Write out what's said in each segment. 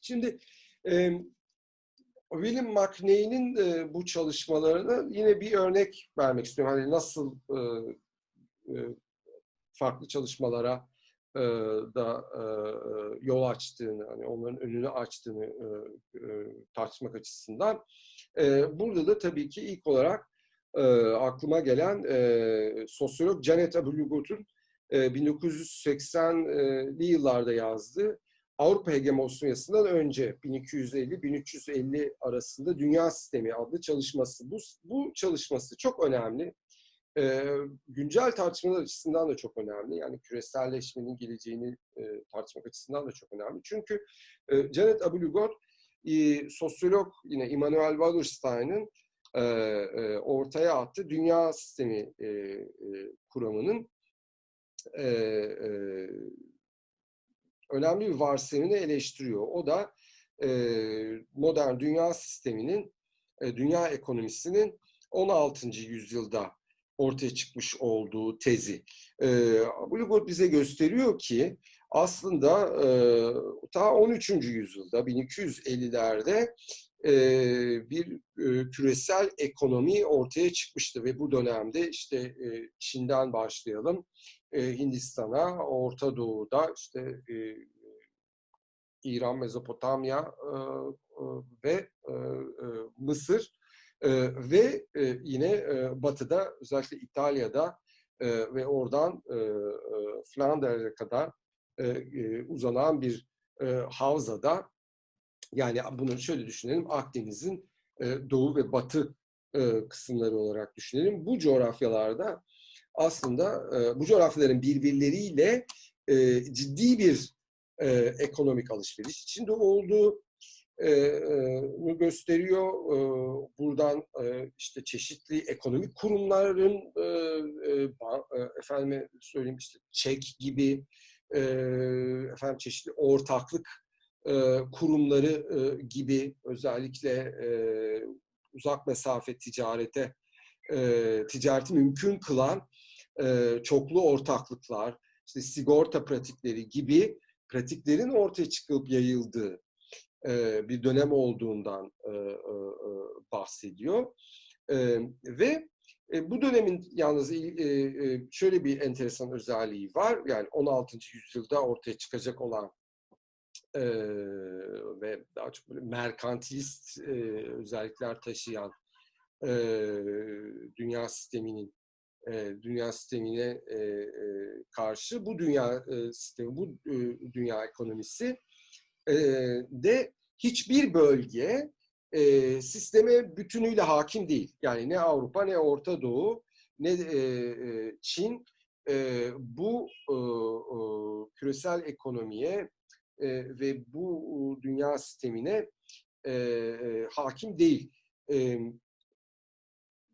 Şimdi e, William McNeigh'nin e, bu çalışmalarına yine bir örnek vermek istiyorum. Hani nasıl e, e, farklı çalışmalara e, da e, yol açtığını, hani onların önünü açtığını e, e, tartışmak açısından. E, burada da tabii ki ilk olarak e, aklıma gelen e, sosyolog Janet Abulugut'un e, 1980'li yıllarda yazdığı Avrupa hegemonyasından önce 1250-1350 arasında Dünya Sistemi adlı çalışması. Bu, bu çalışması çok önemli. E, güncel tartışmalar açısından da çok önemli. Yani küreselleşmenin geleceğini e, tartışmak açısından da çok önemli. Çünkü e, Janet Abulugot, e, sosyolog yine Immanuel Wallerstein'ın e, e, ortaya attığı dünya sistemi e, e, kuramının e, e, önemli bir varsayımını eleştiriyor. O da e, modern dünya sisteminin, e, dünya ekonomisinin 16. yüzyılda ortaya çıkmış olduğu tezi. E, Bulligot bize gösteriyor ki aslında e, ta 13. yüzyılda 1250'lerde e, bir e, küresel ekonomi ortaya çıkmıştı ve bu dönemde işte e, Çin'den başlayalım e, Hindistan'a, Orta Doğu'da işte e, İran, Mezopotamya e, e, ve Mısır ve yine Batı'da özellikle İtalya'da ve oradan e, kadar uzanan bir e, havzada yani bunu şöyle düşünelim Akdeniz'in doğu ve batı kısımları olarak düşünelim. Bu coğrafyalarda aslında e, bu coğrafyaların birbirleriyle e, ciddi bir e, ekonomik alışveriş içinde olduğu e, gösteriyor. E, buradan e, işte çeşitli ekonomik kurumların e, e, e, efendime söyleyeyim işte çek gibi e, efendim çeşitli ortaklık e, kurumları e, gibi özellikle e, uzak mesafe ticarete e, ticareti mümkün kılan e, çoklu ortaklıklar, işte sigorta pratikleri gibi pratiklerin ortaya çıkıp yayıldığı e, bir dönem olduğundan e, e, e bahsediyor. E, ve e, bu dönemin yalnız e, e, şöyle bir enteresan özelliği var. Yani 16. yüzyılda ortaya çıkacak olan e, ve daha çok böyle merkantilist e, özellikler taşıyan e, dünya sisteminin e, dünya sistemine e, e, karşı bu dünya e, sistemi, bu e, dünya ekonomisi e, de hiçbir bölge e, sisteme bütünüyle hakim değil. Yani ne Avrupa ne Orta Doğu ne e, e, Çin e, bu e, e, küresel ekonomiye e, ve bu dünya sistemine e, e, hakim değil. E,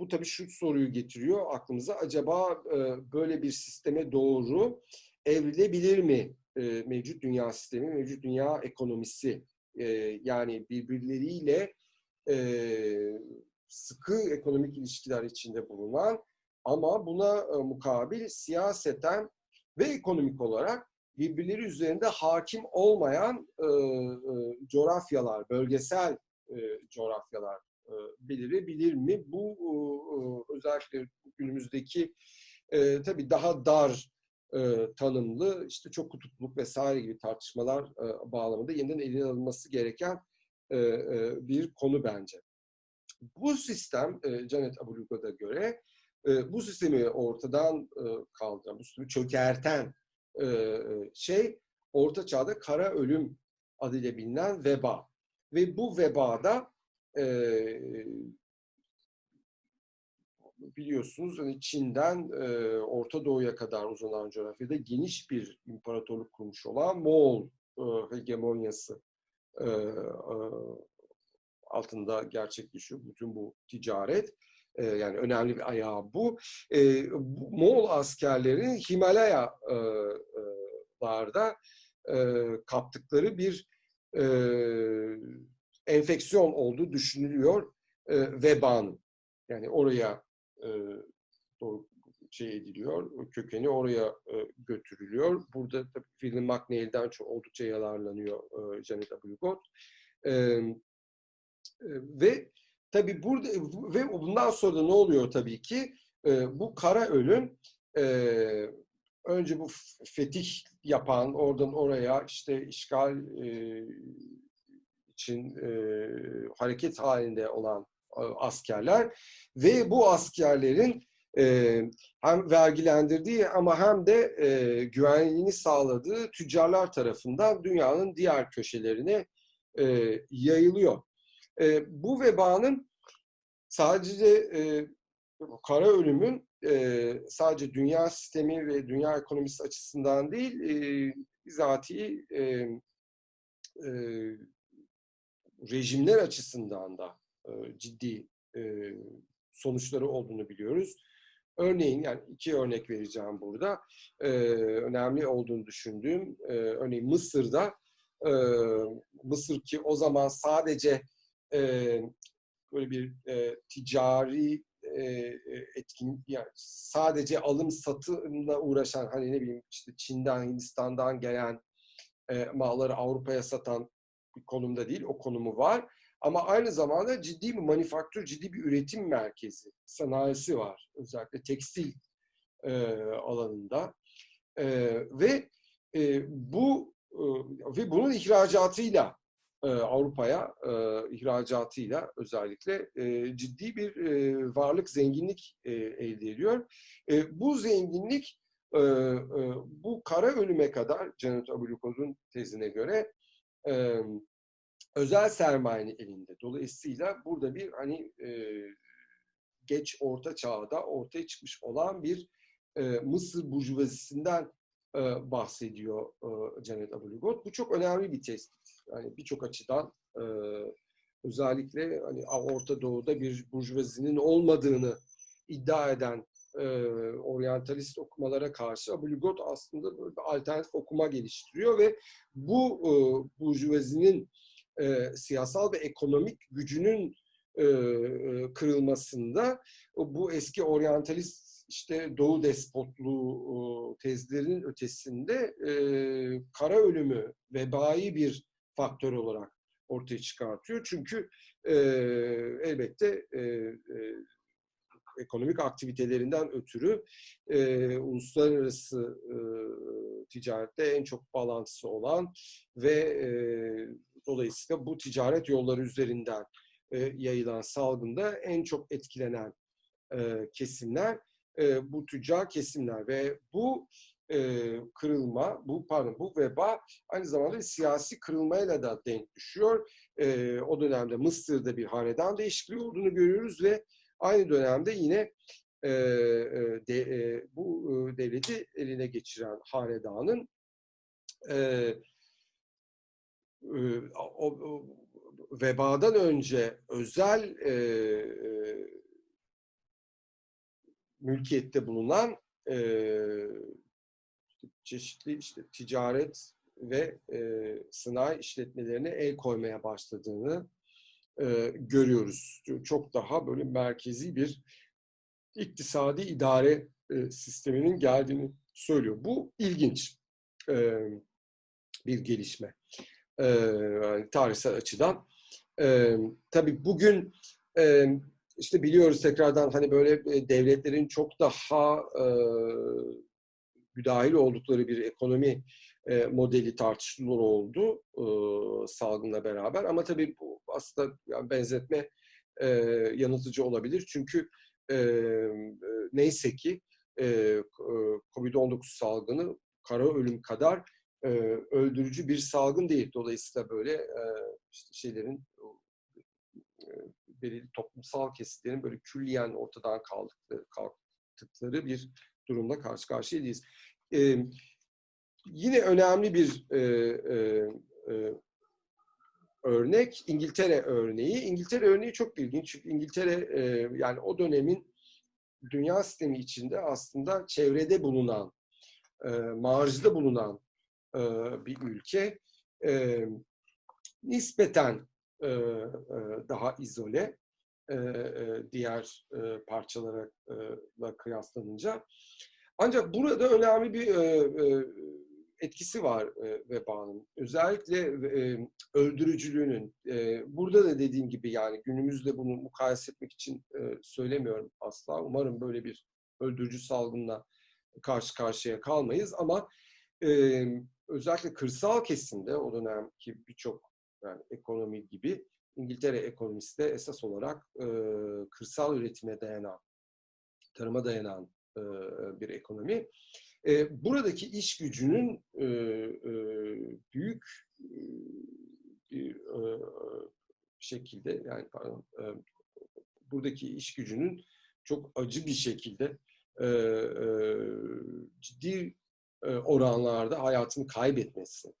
bu tabii şu soruyu getiriyor aklımıza. Acaba e, böyle bir sisteme doğru evrilebilir mi e, mevcut dünya sistemi, mevcut dünya ekonomisi? E, yani birbirleriyle e, sıkı ekonomik ilişkiler içinde bulunan ama buna e, mukabil siyaseten ve ekonomik olarak birbirleri üzerinde hakim olmayan e, e, coğrafyalar, bölgesel e, coğrafyalar belirebilir mi? Bu e, e, özellikle günümüzdeki e, tabii daha dar e, tanımlı işte çok kutupluluk vesaire gibi tartışmalar e, bağlamında yeniden eline alınması gereken e, e, bir konu bence. Bu sistem e, Janet Abuluga'da göre e, bu sistemi ortadan e, kaldıran, bu sistemi çökerten e, şey Orta Çağ'da kara ölüm adıyla bilinen veba. Ve bu vebada e, biliyorsunuz hani Çin'den e, Orta Doğu'ya kadar uzanan coğrafyada geniş bir imparatorluk kurmuş olan Moğol e, hegemonyası e, e, altında gerçekleşiyor bütün bu ticaret. E, yani önemli bir ayağı bu. E, Moğol askerlerin Himalayalarda e, kaptıkları bir e, enfeksiyon olduğu düşünülüyor e, vebanın. Yani oraya e, doğru şey ediliyor, kökeni oraya e, götürülüyor. Burada tabii William McNeil'den çok oldukça yararlanıyor e, Janet Abulgot. E, e, ve tabii burada ve bundan sonra ne oluyor tabii ki? E, bu kara ölüm e, önce bu fetih yapan, oradan oraya işte işgal e, için e, hareket halinde olan e, askerler ve bu askerlerin e, hem vergilendirdiği ama hem de e, güvenliğini sağladığı tüccarlar tarafından dünyanın diğer köşelerine e, yayılıyor. E, bu vebanın sadece e, kara ölümün e, sadece dünya sistemi ve dünya ekonomisi açısından değil, e, bizatihi e, e, rejimler açısından da e, ciddi e, sonuçları olduğunu biliyoruz. Örneğin yani iki örnek vereceğim burada. E, önemli olduğunu düşündüğüm e, örneğin Mısır'da e, Mısır ki o zaman sadece e, böyle bir e, ticari e, etkin yani sadece alım satımla uğraşan hani ne bileyim işte Çin'den Hindistan'dan gelen e, malları Avrupa'ya satan bir konumda değil o konumu var ama aynı zamanda ciddi bir manifaktür, ciddi bir üretim merkezi, sanayisi var. Özellikle tekstil e, alanında. E, ve e, bu e, ve bunun ihracatıyla e, Avrupa'ya e, ihracatıyla özellikle e, ciddi bir e, varlık, zenginlik e, elde ediyor. E, bu zenginlik e, e, bu kara ölüme kadar Janet Abulukoz'un tezine göre e, özel sermayenin elinde. Dolayısıyla burada bir hani e, geç orta çağda ortaya çıkmış olan bir e, Mısır burjuvazisinden e, bahsediyor e, Janet Abulugot. Bu çok önemli bir tespit. Yani birçok açıdan e, özellikle hani Orta Doğu'da bir burjuvazinin olmadığını iddia eden e, oryantalist okumalara karşı Abulugot aslında böyle bir alternatif okuma geliştiriyor ve bu e, burjuvazinin e, siyasal ve ekonomik gücünün e, e, kırılmasında bu eski oryantalist işte Doğu despotluğu tezlerinin ötesinde e, kara ölümü vebai bir faktör olarak ortaya çıkartıyor. Çünkü e, elbette e, e, ekonomik aktivitelerinden ötürü e, uluslararası e, ticarette en çok bağlantısı olan ve e, dolayısıyla bu ticaret yolları üzerinden e, yayılan salgında en çok etkilenen e, kesimler e, bu tüccar kesimler ve bu e, kırılma, bu pardon bu veba aynı zamanda siyasi kırılmayla da denk düşüyor. E, o dönemde Mısır'da bir hanedan değişikliği olduğunu görüyoruz ve aynı dönemde yine e, de, e, bu devleti eline geçiren hanedanın e, e, o, o, vebadan önce özel e, e, mülkiyette bulunan e, çeşitli işte ticaret ve e, sanayi işletmelerine el koymaya başladığını görüyoruz. Çok daha böyle merkezi bir iktisadi idare sisteminin geldiğini söylüyor. Bu ilginç bir gelişme. Tarihsel açıdan. E, tabii bugün işte biliyoruz tekrardan hani böyle devletlerin çok daha e, müdahil oldukları bir ekonomi e, modeli tartışılır oldu e, salgınla beraber. Ama tabii bu aslında yani benzetme e, yanıltıcı olabilir. Çünkü e, neyse ki e, COVID-19 salgını kara ölüm kadar e, öldürücü bir salgın değil. Dolayısıyla böyle e, işte şeylerin e, belirli toplumsal kesitlerin böyle külliyen ortadan kaldıkları, kalktıkları bir durumda karşı karşıya değiliz. E, yine önemli bir e, e, e, örnek İngiltere örneği. İngiltere örneği çok ilginç çünkü İngiltere e, yani o dönemin dünya sistemi içinde aslında çevrede bulunan, e, marjda bulunan e, bir ülke. E, nispeten e, e, daha izole. e, e, diğer e, parçalara kıyaslanınca. Ancak burada önemli bir e, e, etkisi var e, vebanın. Özellikle e, öldürücülüğünün. E, burada da dediğim gibi yani günümüzde bunu mukayese etmek için e, söylemiyorum asla. Umarım böyle bir öldürücü salgınla karşı karşıya kalmayız ama e, özellikle kırsal kesimde o dönemki birçok yani ekonomi gibi İngiltere ekonomisi de esas olarak e, kırsal üretime dayanan, tarıma dayanan e, bir ekonomi. E, buradaki iş gücünün e, büyük e, şekilde yani pardon buradaki iş gücünün çok acı bir şekilde ciddi oranlarda hayatını kaybetmesi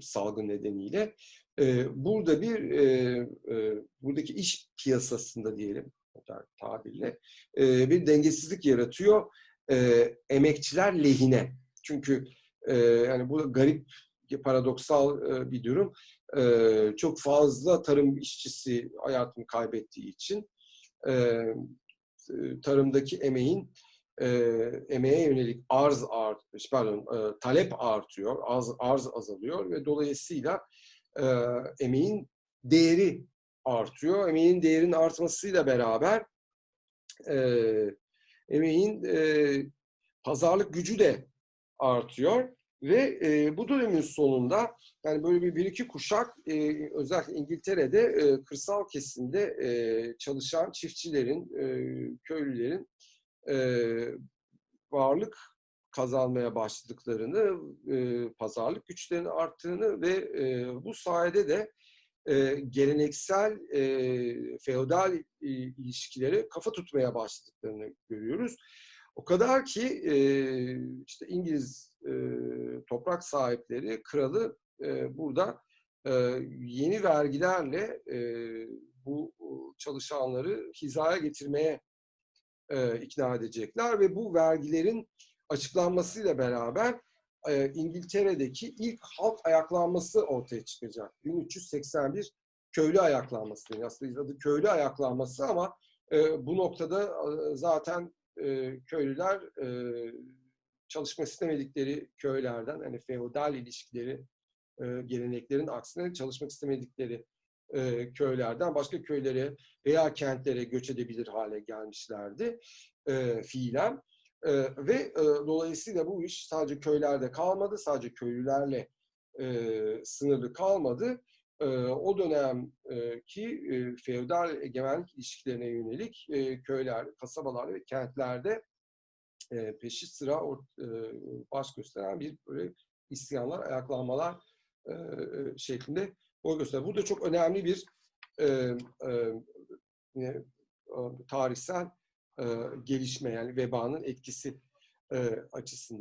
salgın nedeniyle burada bir buradaki iş piyasasında diyelim tabirle e, bir dengesizlik yaratıyor e, emekçiler lehine. Çünkü e, yani bu garip, paradoksal e, bir durum. E, çok fazla tarım işçisi hayatını kaybettiği için e, tarımdaki emeğin e, emeğe yönelik arz art, pardon, e, talep artıyor, arz, arz azalıyor ve dolayısıyla e, emeğin değeri artıyor. Emeğin değerinin artmasıyla beraber e, emeğin e, pazarlık gücü de artıyor ve e, bu dönemin sonunda yani böyle bir, bir iki kuşak e, özellikle İngiltere'de e, kırsal kesimde e, çalışan çiftçilerin, e, köylülerin e, varlık kazanmaya başladıklarını, e, pazarlık güçlerinin arttığını ve e, bu sayede de e, geleneksel e, feodal e, ilişkileri kafa tutmaya başladıklarını görüyoruz. O kadar ki e, işte İngiliz e, toprak sahipleri kralı e, burada e, yeni vergilerle e, bu çalışanları hizaya getirmeye e, ikna edecekler ve bu vergilerin açıklanmasıyla beraber e, İngiltere'deki ilk halk ayaklanması ortaya çıkacak. 1381 köylü ayaklanması. Aslında adı köylü ayaklanması ama e, bu noktada e, zaten e, köylüler e, çalışmak istemedikleri köylerden, hani feodal ilişkileri, e, geleneklerin aksine çalışmak istemedikleri e, köylerden başka köylere veya kentlere göç edebilir hale gelmişlerdi e, fiilen. E, ve e, dolayısıyla bu iş sadece köylerde kalmadı, sadece köylülerle e, sınırlı kalmadı. E, o dönemki e, feodal egemenlik ilişkilerine yönelik e, köyler, kasabalar ve kentlerde e, peşi sıra or, e, baş gösteren bir böyle isyanlar, ayaklanmalar e, şeklinde boy gösteriyor. Bu da çok önemli bir e, e, e, tarihsel e, gelişme yani vebanın etkisi açısından.